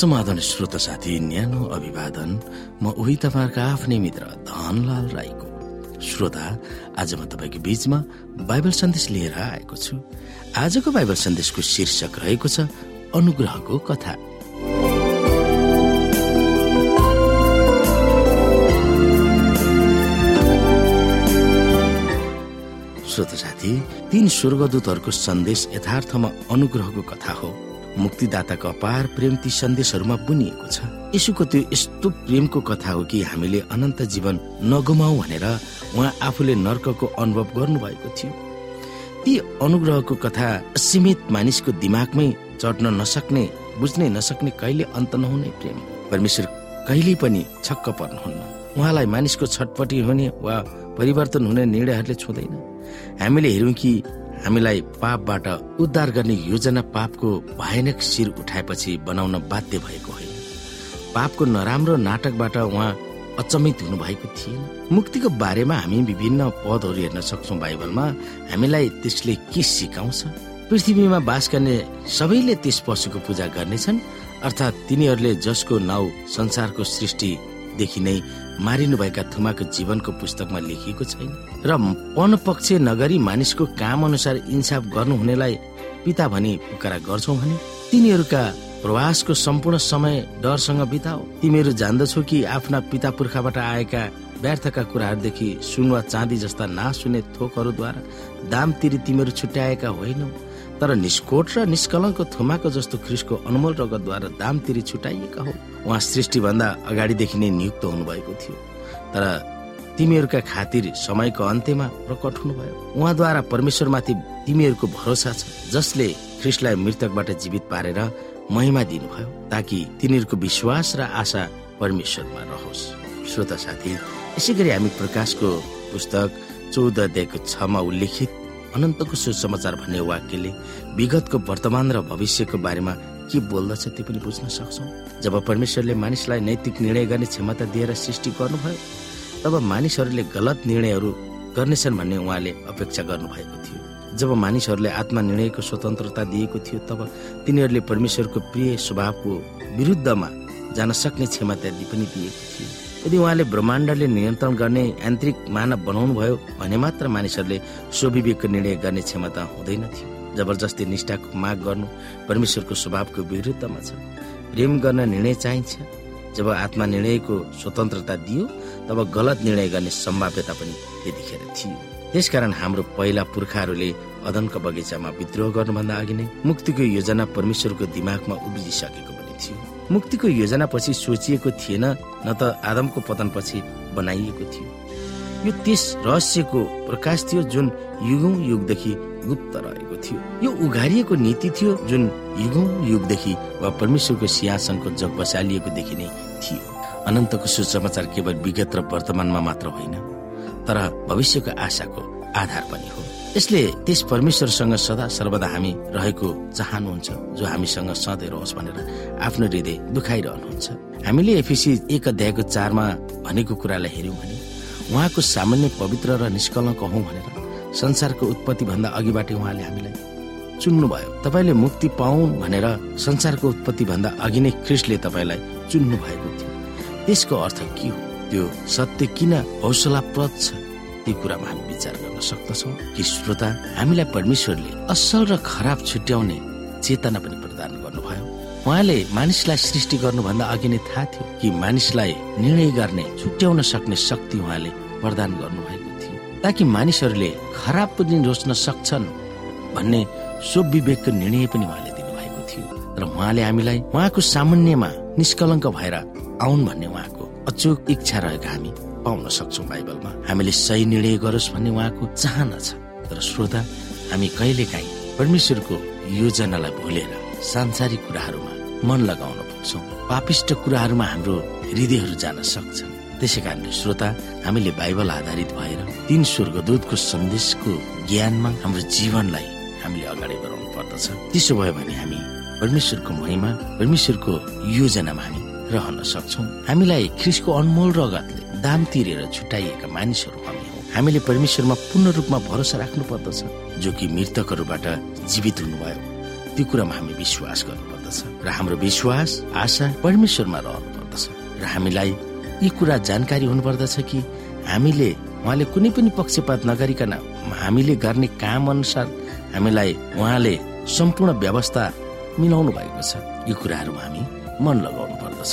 समाधान श्रोत साथी न्यानो अभिवादन। म उही तपाईँहरूका आफ्नै मित्र धनलाल राईको। श्रोता आज म तपाईँको बीचमा बाइबल सन्देश लिएर आएको छु। आजको बाइबल सन्देशको शीर्षक रहेको छ अनुग्रहको कथा। श्रोत साथी तीन स्वर्गदूतहरूको सन्देश यथार्थमा अनुग्रहको कथा हो। मुक्तिदाताको अपार प्रेम ती सन्देशहरूमा बुनिएको छ। यसुको त्यो यस्तो प्रेमको कथा हो कि हामीले अनन्त जीवन नगुमाऊ भनेर उहाँ आफूले नर्कको अनुभव गर्नुभएको थियो। ती अनुग्रहको कथा सीमित मानिसको दिमागमै चढ्न नसक्ने बुझ्नै नसक्ने कहिले अन्त नहुने प्रेम परमेश्वर कहिल्यै पनि छक्क पर्नुहुन्न। उहाँलाई मानिसको छटपटी हुने वा परिवर्तन हुने निर्णयहरूले छुँदैन। हामीले हेर्यौँ कि हामीलाई पापबाट उद्धार गर्ने योजना पापको भयानक शिर उठाएपछि बनाउन बाध्य भएको होइन। पापको नराम्रो नाटकबाट उहाँ अचम्मित हुनुभएको थिएन। मुक्तिको बारेमा हामी विभिन्न पदहरू हेर्न सक्छौँ बाइबलमा। हामीलाई त्यसले के सिकाउँछ? पृथ्वीमा बास गर्ने सबैले त्यस पशुको पूजा गर्नेछन्। अर्थात् तिनीहरूले जसको नाउँ संसारको सृष्टिदेखि नै मारिनुभएका थुमाको जीवनको पुस्तकमा लेखिएको छैन। र पक्ष नगरी मानिसको काम अनुसार इन्साफ गर्नुहुनेलाई पिता भनी पुकारा गर्छौ भने तिनीहरूका प्रवासको सम्पूर्ण समय डरसँग बिताओ। तिमीहरू जान्दछौ कि आफ्ना पिता पुर्खाबाट आएका व्यर्थका कुराहरूदेखि सुन वा चाँदी जस्ता नासुने थोकहरूद्वारा दाम तिरी तिमीहरू छुट्याएका होइनौ। तर निष्कोट र निष्कलङ्क थुमाको जस्तो ख्रिसको अनमोल रगतद्वारा दाम तिरी छुटाइएका हो। उहाँ सृष्टिभन्दा अगाडिदेखि नै नियुक्त हुनुभएको थियो। तर तिमीहरूका खातिर समयको अन्त्यमा प्रकट हुनुभयो। उहाँद्वारा परमेश्वरमाथि तिमीहरूको भरोसा छ जसले ख्रिस्टलाई मृतकबाट जीवित पारेर महिमा दिनुभयो ताकि तिनीहरूको विश्वास र आशा परमेश्वरमा रहोस्। श्रोता साथी यसै गरी हामी प्रकाशको पुस्तक चौध अध्यायको छमा उल्लेखित अनन्तको सुसमाचार भन्ने वाक्यले विगतको वर्तमान र भविष्यको बारेमा के बोल्दछ त्यो पनि बुझ्न सक्छौ। जब परमेश्वरले मानिसलाई नैतिक निर्णय गर्ने क्षमता दिएर सृष्टि गर्नुभयो तब मानिसहरूले गलत निर्णयहरू गर्नेछन् भन्ने उहाँले अपेक्षा गर्नुभएको थियो। जब मानिसहरूले आत्मा निर्णयको स्वतन्त्रता दिएको थियो तब तिनीहरूले परमेश्वरको प्रिय स्वभावको विरुद्धमा जान सक्ने क्षमता पनि दिएको थियो। यदि उहाँले ब्रह्माण्डले नियन्त्रण गर्ने यान्त्रिक मानव बनाउनु भयो भने मात्र मानिसहरूले स्वविवेकको निर्णय गर्ने क्षमता हुँदैन थियो। जबरजस्ती निष्ठाको माग गर्नु परमेश्वरको स्वभावको विरुद्धमा छ। प्रेम गर्न निर्णय चाहिन्छ। जब आत्मा निर्णयको स्वतन्त्रता दियो तब गलत निर्णय गर्ने सम्भाव्यता पनि त्यतिखेर थियो। त्यसकारण हाम्रो पहिला पुर्खाहरूले अदनको बगैँचामा विद्रोह गर्नुभन्दा अघि नै मुक्तिको योजना परमेश्वरको दिमागमा उब्जिसकेको थियो। मुक्तिको योजना पछि सोचिएको थिएन न त आदमको पतनपछि बनाइएको थियो। यो त्यस रहस्यको प्रकाश थियो जुन युगौं युगदेखि गुप्त रहेको थियो। यो उघारिएको नीति थियो जुन युगौं युगदेखि वा परमेश्वरको सिंहासनको जग बसालिएको देखि नै थियो। अनन्तको सुसमाचार केवल विगत र वर्तमानमा मात्र होइन तर भविष्यको आशाको आधार पनि हो। यसले त्यस परमेश्वरसँग सदा सर्वदा हामी रहेको चाहनुहुन्छ जो हामीसँग सधैँ रहोस् भनेर आफ्नो हृदय दुखाइरहनुहुन्छ। हामीले एफिसी एक अध्यायको चारमा भनेको कुरालाई हेर्यौँ भने उहाँको सामान्य पवित्र र निष्कलङ्क हौ भनेर संसारको उत्पत्ति भन्दा अघिबाटै उहाँले हामीलाई चुन्नुभयो। तपाईँले मुक्ति पाउन् भनेर संसारको उत्पत्ति भन्दा अघि नै ख्रिस्टले तपाईँलाई चुन्नु भएको थियो। त्यसको अर्थ के हो? त्यो सत्य किन हौसलाप्रद छ? ती कुरामा हामी विचार गर्न सक्दछौ कि श्रोता हामीलाई परमेश्वरले असल र खराब छुट्याउने चेतना पनि प्रदान गर्नुभयो। उहाँले मानिसलाई सृष्टि गर्नुभन्दा अघि नै थाहा थियो कि मानिसलाई निर्णय गर्ने छुट्याउन सक्ने शक्ति उहाँले प्रदान गर्नुभएको थियो। ताकि मानिसहरूले खराब पनि रोच्न सक्छन् भन्ने विवेकको निर्णय पनि उहाँले दिनुभएको थियो। र उहाँले हामीलाई उहाँको सामान्यमा निष्कलङ्क भएर आउन् भन्ने उहाँको अचुक इच्छा रहेको हामी पाउन सक्छौँ बाइबलमा। हामीले सही निर्णय गरोस् भन्ने उहाँको चाहना छ। तर श्रोता हामी कहिले काहीँ परमेश्वरको योजनालाई भुलेर सांसारिक कुराहरूमा मन लगाउन पुग्छौँ। पापिष्ट कुराहरूमा हाम्रो हृदयहरू जान सक्छन्। त्यसै कारणले श्रोता हामीले बाइबल आधारित भएर तीन स्वर्गदूतको सन्देशको ज्ञानमा हाम्रो जीवनलाई हामीले अगाडि बढाउनु पर्दछ। त्यसो भयो भने हामी परमेश्वरको महिमा परमेश्वरको योजनामा हामी रहन सक्छौ। हामीलाई ख्रिसको अनमोल रगतले दाम तिरेर छुट्याइएका मानिसहरू हामी हौ। हामीले परमेश्वरमा पूर्ण रूपमा भरोसा राख्नु पर्दछ जो कि मृतकहरूबाट जीवित हुनुभयो। त्यो कुरामा हामी विश्वास गर्नुपर्दछ। र हाम्रो विश्वास आशा परमेश्वरमा रहनु पर्दछ र हामीलाई यी कुरा जानकारी हुनुपर्दछ कि हामीले उहाँले कुनै पनि पक्षपात नगरिकन हामीले गर्ने काम अनुसार हामीलाई उहाँले सम्पूर्ण व्यवस्था मिलाउनु भएको छ। यी कुराहरूमा हामी मन लगाउनु पर्दछ